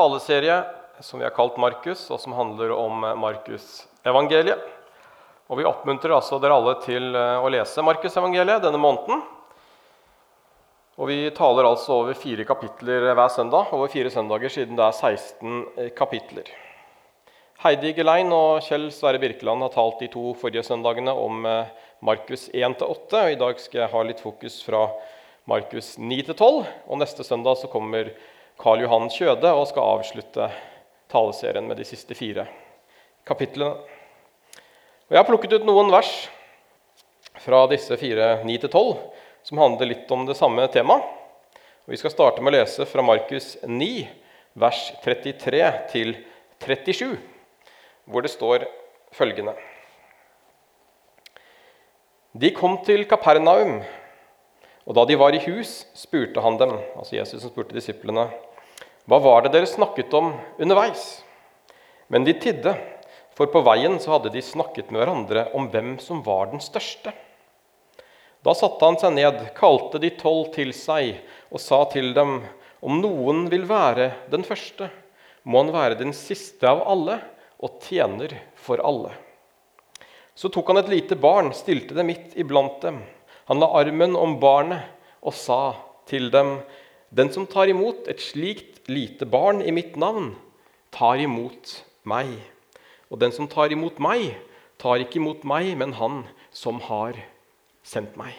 taleserie som vi har kalt Markus, og som handler om Markusevangeliet. Og vi oppmuntrer altså dere alle til eh, å lese Markusevangeliet denne måneden. Og vi taler altså over fire kapitler hver søndag, over fire søndager siden det er 16 eh, kapitler. Heidi Gelein og Kjell Sverre Birkeland har talt de to forrige søndagene om eh, Markus 1-8. og I dag skal jeg ha litt fokus fra Markus 9-12. Og neste søndag så kommer Karl Johan Kjøde og skal avslutte taleserien med de siste fire kapitlene. Og Jeg har plukket ut noen vers fra disse fire 9-12 som handler litt om det samme temaet. Vi skal starte med å lese fra Markus 9, vers 33 til 37, hvor det står følgende De kom til Kapernaum, og da de var i hus, spurte han dem, altså Jesus som spurte disiplene, hva var det dere snakket om underveis? Men de tidde. For på veien så hadde de snakket med hverandre om hvem som var den største. Da satte han seg ned, kalte de tolv til seg og sa til dem.: Om noen vil være den første, må han være den siste av alle og tjener for alle. Så tok han et lite barn, stilte det midt iblant dem. Han la armen om barnet og sa til dem.: Den som tar imot et slikt lite barn i mitt navn, tar imot meg. Og den som tar imot meg, tar ikke imot meg, men han som har sendt meg.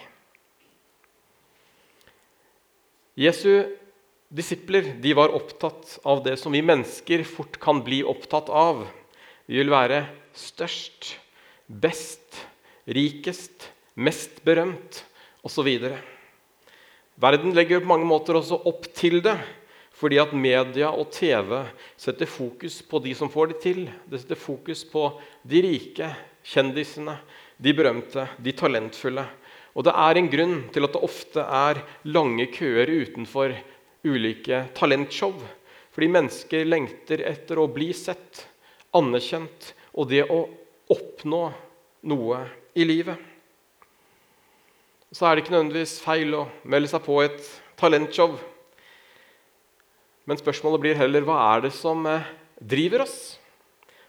Jesu disipler de var opptatt av det som vi mennesker fort kan bli opptatt av. Vi vil være størst, best, rikest, mest berømt osv. Verden legger på mange måter også opp til det. Fordi at media og TV setter fokus på de som får det til. Det setter fokus på de rike, kjendisene, de berømte, de talentfulle. Og det er en grunn til at det ofte er lange køer utenfor ulike talentshow. Fordi mennesker lengter etter å bli sett, anerkjent og det å oppnå noe i livet. Så er det ikke nødvendigvis feil å melde seg på et talentshow. Men spørsmålet blir heller hva er det som eh, driver oss?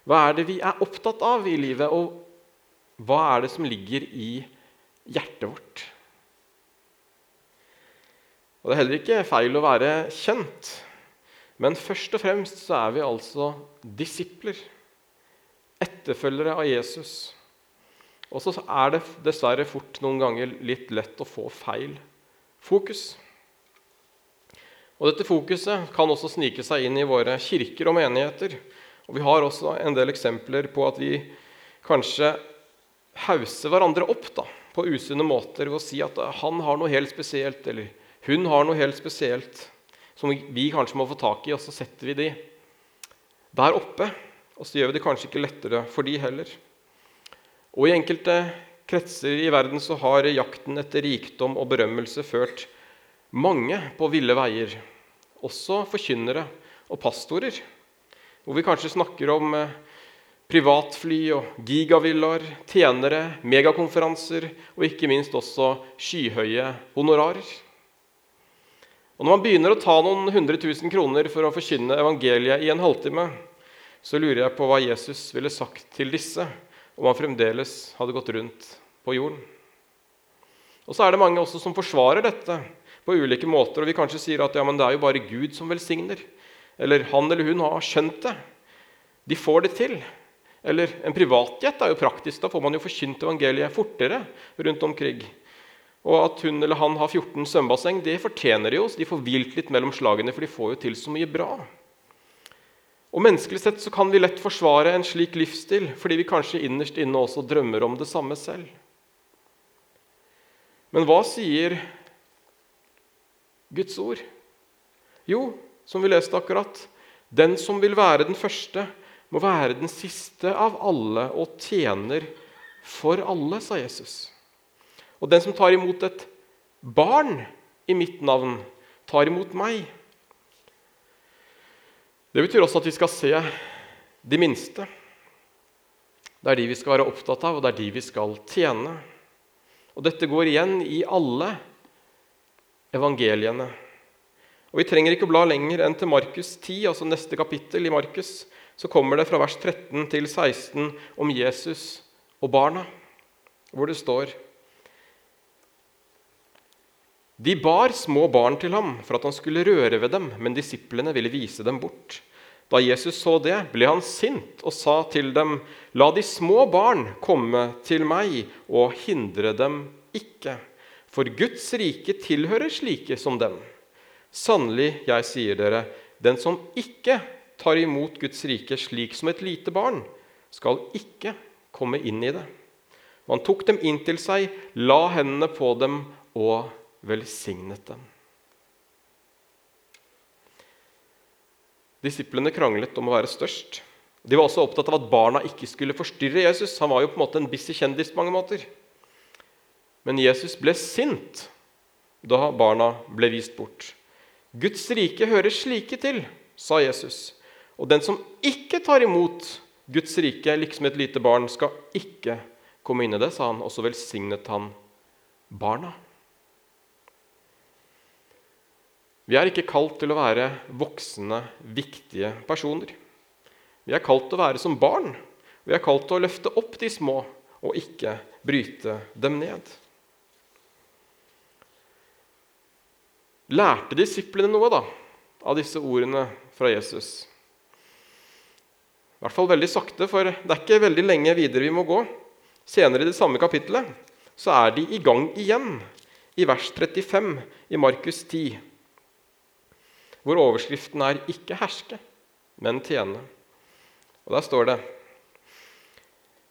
Hva er det vi er opptatt av i livet, og hva er det som ligger i hjertet vårt? Og Det er heller ikke feil å være kjent, men først og fremst så er vi altså disipler. Etterfølgere av Jesus. Og så er det dessverre fort noen ganger litt lett å få feil fokus. Og Dette fokuset kan også snike seg inn i våre kirker og menigheter. Og Vi har også en del eksempler på at vi kanskje hauser hverandre opp da, på usunne måter ved å si at han har noe helt spesielt, eller hun har noe helt spesielt som vi kanskje må få tak i, og så setter vi de der oppe. Og så gjør vi det kanskje ikke lettere for de heller. Og I enkelte kretser i verden så har jakten etter rikdom og berømmelse ført mange på ville veier også forkynnere og pastorer. Hvor vi kanskje snakker om eh, privatfly og gigavillaer, tjenere, megakonferanser og ikke minst også skyhøye honorarer. Og Når man begynner å ta noen hundre tusen kroner for å forkynne evangeliet i en halvtime, så lurer jeg på hva Jesus ville sagt til disse om han fremdeles hadde gått rundt på jorden. Og så er det mange også som forsvarer dette på ulike måter. Og vi kanskje sier at ja, men det er jo bare Gud som velsigner. Eller han eller hun har skjønt det. De får det til. Eller en privatjet er jo praktisk. Da får man jo forkynt evangeliet fortere rundt omkring. Og at hun eller han har 14 svømmebasseng, det fortjener de jo. Så de får hvilt litt mellom slagene, for de får jo til så mye bra. Og Menneskelig sett så kan vi lett forsvare en slik livsstil fordi vi kanskje innerst inne også drømmer om det samme selv. Men hva sier Guds ord? Jo, som vi leste akkurat, den som vil være den første, må være den siste av alle og tjener for alle, sa Jesus. Og den som tar imot et barn i mitt navn, tar imot meg. Det betyr også at vi skal se de minste. Det er de vi skal være opptatt av, og det er de vi skal tjene. Og Dette går igjen i alle evangeliene. Og Vi trenger ikke å bla lenger enn til Markus 10, altså neste kapittel i Markus. Så kommer det fra vers 13 til 16 om Jesus og barna, hvor det står De bar små barn til ham for at han skulle røre ved dem, men disiplene ville vise dem bort. Da Jesus så det, ble han sint og sa til dem, La de små barn komme til meg, og hindre dem ikke, for Guds rike tilhører slike som dem. Sannelig, jeg sier dere, den som ikke tar imot Guds rike slik som et lite barn, skal ikke komme inn i det. Man tok dem inn til seg, la hendene på dem og velsignet dem. Disiplene kranglet om å være størst. De var også opptatt av at barna ikke skulle forstyrre Jesus. Han var jo på en måte en busy kjendis på mange måter. Men Jesus ble sint da barna ble vist bort. Guds rike hører slike til, sa Jesus. Og den som ikke tar imot Guds rike liksom et lite barn, skal ikke komme inn i det, sa han, og så velsignet han barna. Vi er ikke kalt til å være voksne, viktige personer. Vi er kalt til å være som barn. Vi er kalt til å løfte opp de små og ikke bryte dem ned. Lærte disiplene noe da, av disse ordene fra Jesus? I hvert fall veldig sakte, for det er ikke veldig lenge videre vi må gå. Senere i det samme kapittelet så er de i gang igjen, i vers 35 i Markus 10, hvor overskriften er 'ikke herske, men tjene'. Og Der står det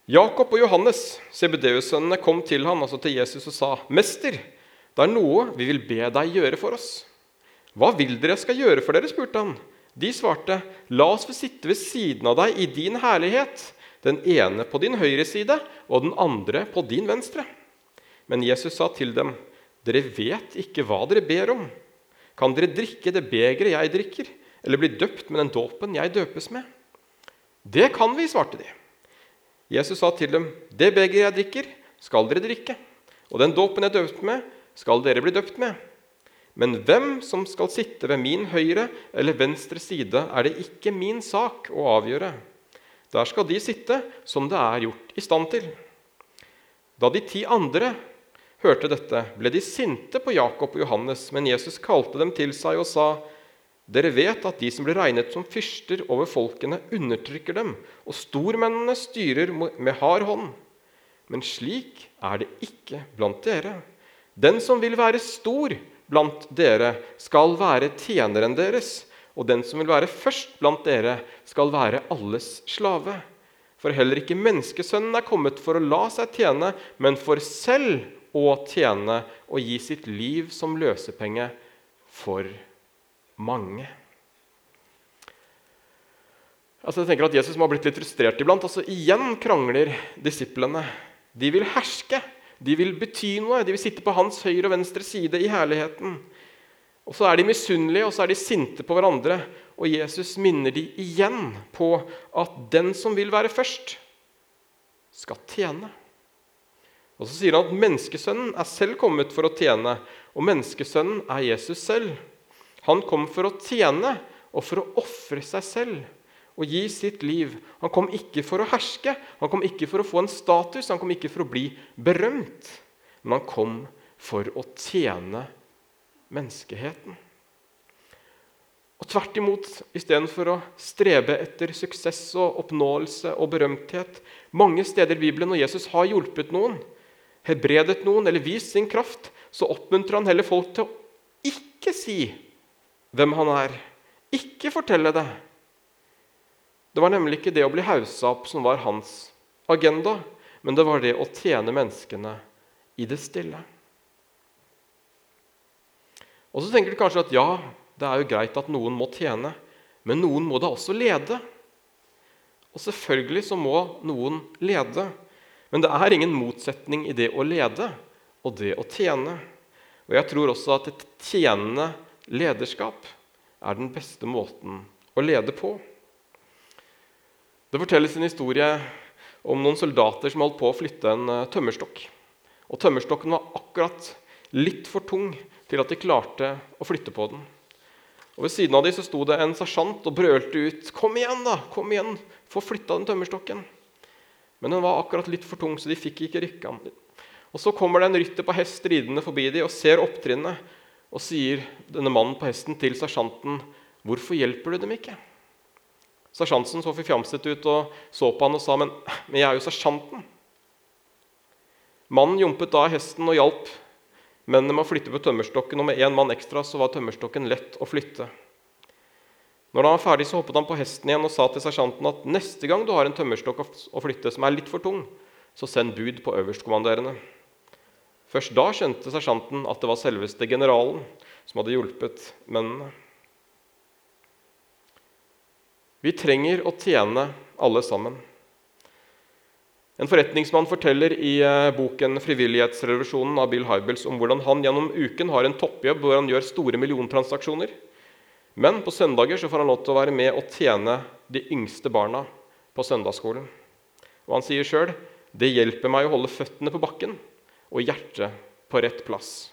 Jakob og Johannes, Sebedeus-sønnene, kom til ham, altså til Jesus, og sa, 'Mester, det er noe vi vil be deg gjøre for oss. Hva vil dere skal gjøre for dere? spurte han. De svarte, La oss få sitte ved siden av deg i din herlighet, den ene på din høyre side og den andre på din venstre. Men Jesus sa til dem, Dere vet ikke hva dere ber om. Kan dere drikke det begeret jeg drikker, eller bli døpt med den dåpen jeg døpes med? Det kan vi, svarte de. Jesus sa til dem, Det begeret jeg drikker, skal dere drikke, og den dåpen jeg døpes med, skal dere bli døpt med. Men hvem som skal sitte ved min høyre eller venstre side, er det ikke min sak å avgjøre. Der skal de sitte som det er gjort i stand til. Da de ti andre hørte dette, ble de sinte på Jakob og Johannes, men Jesus kalte dem til seg og sa:" Dere vet at de som blir regnet som fyrster over folkene, undertrykker dem, og stormennene styrer med hard hånd. Men slik er det ikke blant dere. Den som vil være stor blant dere, skal være tjeneren deres. Og den som vil være først blant dere, skal være alles slave. For heller ikke menneskesønnen er kommet for å la seg tjene, men for selv å tjene og gi sitt liv som løsepenge for mange. Altså jeg tenker at Jesus må ha blitt litt frustrert iblant. Altså Igjen krangler disiplene. De vil herske. De vil bety noe, de vil sitte på hans høyre og venstre side i herligheten. Og Så er de misunnelige og så er de sinte på hverandre. Og Jesus minner de igjen på at den som vil være først, skal tjene. Og Så sier han at menneskesønnen er selv kommet for å tjene, og menneskesønnen er Jesus selv. Han kom for å tjene og for å ofre seg selv og gi sitt liv. Han kom ikke for å herske, han kom ikke for å få en status, han kom ikke for å bli berømt. Men han kom for å tjene menneskeheten. Og tvert imot, istedenfor å strebe etter suksess og oppnåelse og berømthet Mange steder i Bibelen når Jesus har hjulpet noen, hebredet noen eller vist sin kraft, så oppmuntrer han heller folk til å ikke si hvem han er. Ikke fortelle det. Det var nemlig ikke det å bli haussa opp som var hans agenda, men det var det å tjene menneskene i det stille. Og så tenker du kanskje at ja, det er jo greit at noen må tjene, men noen må da også lede. Og selvfølgelig så må noen lede, men det er ingen motsetning i det å lede og det å tjene. Og jeg tror også at et tjenende lederskap er den beste måten å lede på. Det fortelles en historie om noen soldater som holdt på å flytte en uh, tømmerstokk. Og Tømmerstokken var akkurat litt for tung til at de klarte å flytte på den. Og Ved siden av dem så sto det en sersjant og brølte ut 'Kom igjen, da! Kom igjen! Få flytta den tømmerstokken!' Men den var akkurat litt for tung, så de fikk ikke rykka den. Og Så kommer det en rytter på hest ridende forbi dem og ser opptrinnet. Og sier denne mannen på hesten til sersjanten, 'Hvorfor hjelper du dem ikke?' Sersjanten så forfjamset ut og så på han og sa, 'Men, men jeg er jo sersjanten.' Mannen jumpet da hesten og hjalp mennene med å flytte på tømmerstokken, og med én mann ekstra så var tømmerstokken lett å flytte. Når han var ferdig, så hoppet han på hesten igjen og sa til sersjanten at neste gang du har en tømmerstokk å flytte som er litt for tung, så send bud på øverstkommanderende. Først da skjønte sersjanten at det var selveste generalen som hadde hjulpet mennene. Vi trenger å tjene alle sammen. En forretningsmann forteller i eh, boken 'Frivillighetsrevolusjonen' av Bill Hybels om hvordan han gjennom uken har en toppjobb hvor han gjør store milliontransaksjoner. Men på søndager så får han lov til å være med og tjene de yngste barna på søndagsskolen. Og han sier sjøl 'Det hjelper meg å holde føttene på bakken og hjertet på rett plass'.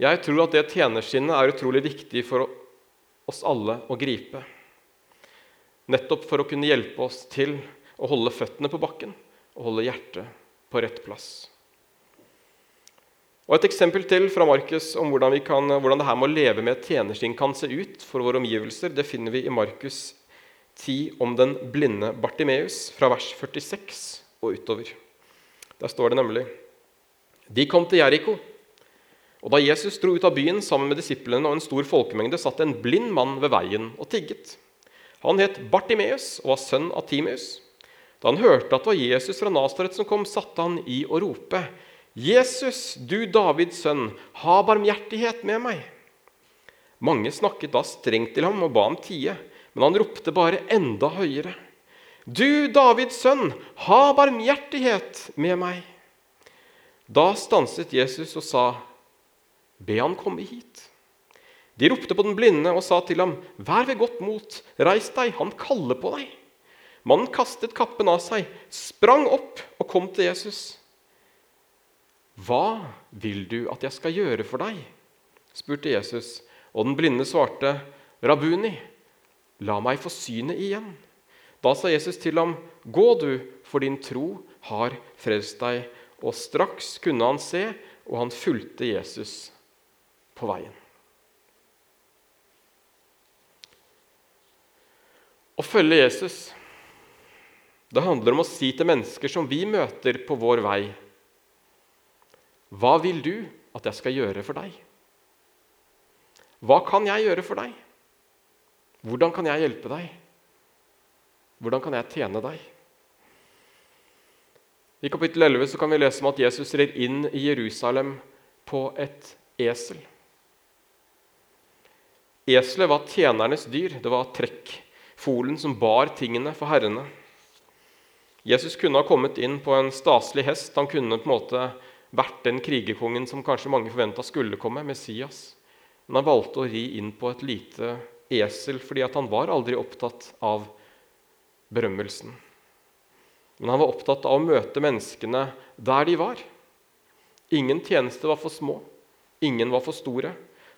Jeg tror at det tjenerskinnet er utrolig viktig for oss alle å gripe. Nettopp for å kunne hjelpe oss til å holde føttene på bakken og holde hjertet på rett plass. Og Et eksempel til fra Markus om hvordan, kan, hvordan det her med å leve med tjenersting kan se ut for våre omgivelser, det finner vi i Markus 10 om den blinde Bartimeus, fra vers 46 og utover. Der står det nemlig De kom til Jeriko. Og da Jesus dro ut av byen sammen med disiplene og en stor folkemengde, satt en blind mann ved veien og tigget. Han het Bartimeus og var sønn av Timeus. Da han hørte at det var Jesus fra Nasaret som kom, satte han i å rope. Jesus, du Davids sønn, ha barmhjertighet med meg. Mange snakket da strengt til ham og ba ham tie, men han ropte bare enda høyere. Du Davids sønn, ha barmhjertighet med meg. Da stanset Jesus og sa, Be han komme hit. De ropte på den blinde og sa til ham, Vær ved godt mot, reis deg, han kaller på deg. Mannen kastet kappen av seg, sprang opp og kom til Jesus. 'Hva vil du at jeg skal gjøre for deg?' spurte Jesus. Og den blinde svarte, 'Rabuni, la meg få synet igjen.' Da sa Jesus til ham, 'Gå du, for din tro har frelst deg.' Og straks kunne han se, og han fulgte Jesus på veien. Å følge Jesus det handler om å si til mennesker som vi møter på vår vei Hva vil du at jeg skal gjøre for deg? Hva kan jeg gjøre for deg? Hvordan kan jeg hjelpe deg? Hvordan kan jeg tjene deg? I kapittel 11 kan vi lese om at Jesus rir inn i Jerusalem på et esel. Eselet var tjenernes dyr. Det var trekkfolen som bar tingene for herrene. Jesus kunne ha kommet inn på en staselig hest. Han kunne på en måte vært den krigerkongen som kanskje mange forventa skulle komme, Messias. Men han valgte å ri inn på et lite esel fordi han var aldri opptatt av berømmelsen. Men han var opptatt av å møte menneskene der de var. Ingen tjeneste var for små, ingen var for store.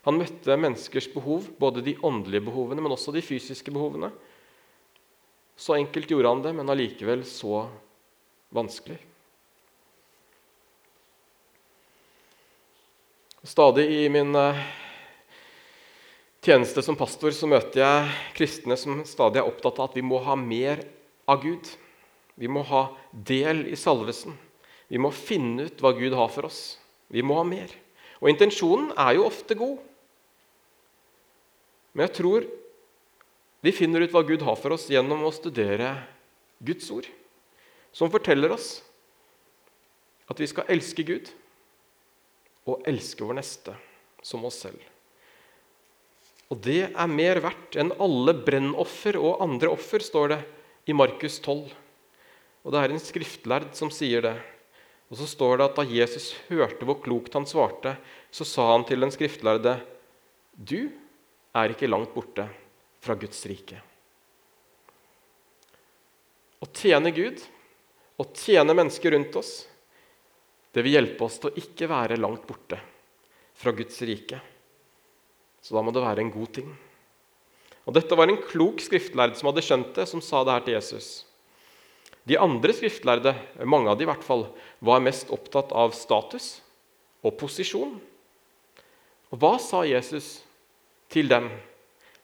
Han møtte menneskers behov, både de åndelige behovene, men også de fysiske behovene. Så enkelt gjorde han det, men allikevel så vanskelig. Stadig i min eh, tjeneste som pastor så møter jeg kristne som stadig er opptatt av at vi må ha mer av Gud. Vi må ha del i salvesen. Vi må finne ut hva Gud har for oss. Vi må ha mer. Og intensjonen er jo ofte god. Men jeg tror vi finner ut hva Gud har for oss gjennom å studere Guds ord, som forteller oss at vi skal elske Gud og elske vår neste som oss selv. Og det er mer verdt enn alle brennoffer og andre offer, står det i Markus 12. Og det er en skriftlærd som sier det. Og så står det at da Jesus hørte hvor klokt han svarte, så sa han til den skriftlærde, Du er ikke langt borte fra Guds rike. Å tjene Gud å tjene mennesker rundt oss, det vil hjelpe oss til å ikke være langt borte fra Guds rike. Så da må det være en god ting. Og Dette var en klok skriftlærd som hadde skjønt det, som sa det her til Jesus. De andre skriftlærde, mange av de i hvert fall, var mest opptatt av status og posisjon. Og hva sa Jesus til dem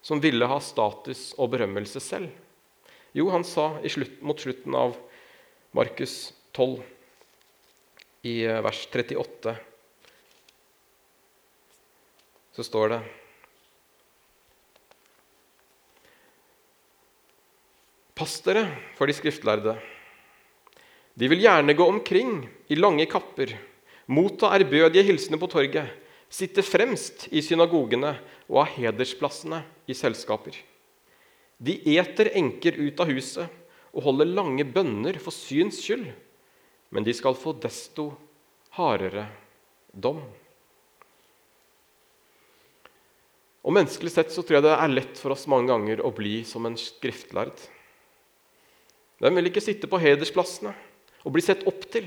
som ville ha status og berømmelse selv? Jo, han sa slutt, mot slutten av Markus 12, i eh, vers 38, så står det Pass dere for de skriftlærde. De vil gjerne gå omkring i lange kapper, motta ærbødige hilsener på torget, sitte fremst i synagogene og ha hedersplassene i selskaper. De eter enker ut av huset og holder lange bønner for syns skyld, men de skal få desto hardere dom. Og Menneskelig sett så tror jeg det er lett for oss mange ganger å bli som en skriftlærd. Hvem vil ikke sitte på hedersplassene og bli sett opp til?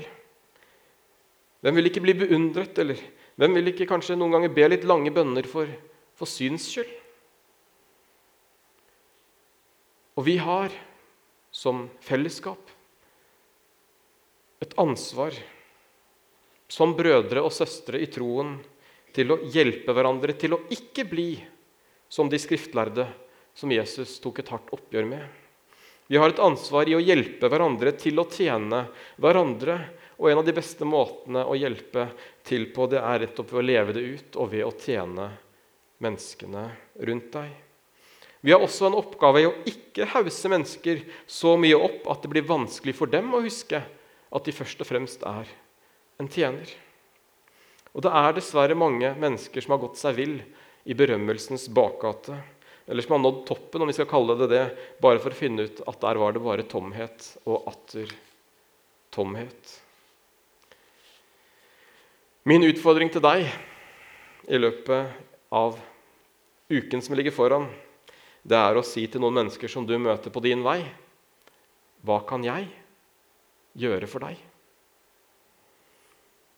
Hvem vil ikke bli beundret, eller hvem vil ikke kanskje noen ganger be litt lange bønner for, for syns skyld? Og vi har som fellesskap et ansvar som brødre og søstre i troen til å hjelpe hverandre til å ikke bli som de skriftlærde som Jesus tok et hardt oppgjør med. Vi har et ansvar i å hjelpe hverandre til å tjene hverandre. Og en av de beste måtene å hjelpe til på, det er rett ved å leve det ut og ved å tjene menneskene rundt deg. Vi har også en oppgave i å ikke hause mennesker så mye opp at det blir vanskelig for dem å huske at de først og fremst er en tjener. Og det er dessverre mange mennesker som har gått seg vill i berømmelsens bakgate, eller som har nådd toppen, om vi skal kalle det det, bare for å finne ut at der var det bare tomhet og atter tomhet. Min utfordring til deg i løpet av uken som ligger foran, det er å si til noen mennesker som du møter på din vei Hva kan jeg gjøre for deg?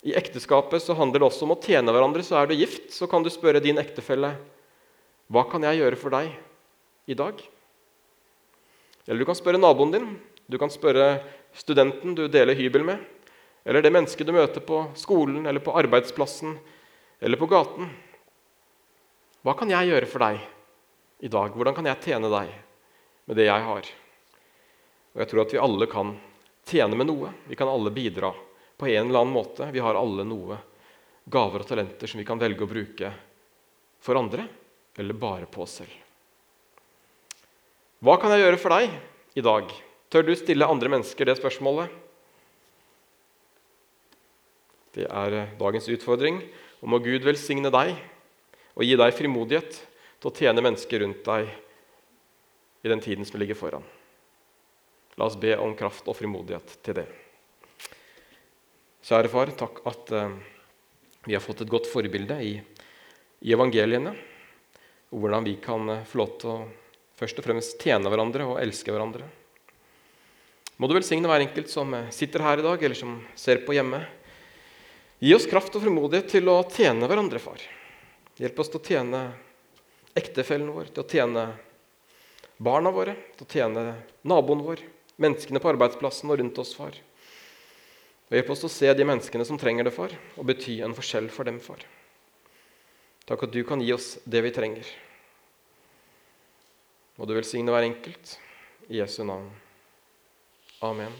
I ekteskapet så handler det også om å tjene hverandre. Så er du gift, så kan du spørre din ektefelle hva kan jeg gjøre for deg i dag? Eller du kan spørre naboen din, du kan spørre studenten du deler hybel med, eller det mennesket du møter på skolen eller på arbeidsplassen eller på gaten. Hva kan jeg gjøre for deg i dag? Hvordan kan jeg tjene deg med det jeg har? Og Jeg tror at vi alle kan tjene med noe. Vi kan alle bidra på en eller annen måte. Vi har alle noe gaver og talenter som vi kan velge å bruke for andre, eller bare på oss selv. Hva kan jeg gjøre for deg i dag? Tør du stille andre mennesker det spørsmålet? Det er eh, dagens utfordring. Og må Gud velsigne deg og gi deg frimodighet til å tjene mennesker rundt deg i den tiden som ligger foran. La oss be om kraft og frimodighet til det. Kjære far, takk at uh, vi har fått et godt forbilde i, i evangeliene. Og hvordan vi kan uh, få lov til å først og fremst tjene hverandre og elske hverandre. Må du velsigne hver enkelt som sitter her i dag, eller som ser på hjemme. Gi oss kraft og frimodighet til å tjene hverandre, far. Hjelp oss til å tjene ektefellen vår, til å tjene barna våre, til å tjene naboen vår, menneskene på arbeidsplassen og rundt oss, far. Og Hjelp oss til å se de menneskene som trenger det, far, og bety en forskjell for dem, far. Takk at du kan gi oss det vi trenger. Må du velsigne hver enkelt. I Jesu navn. Amen.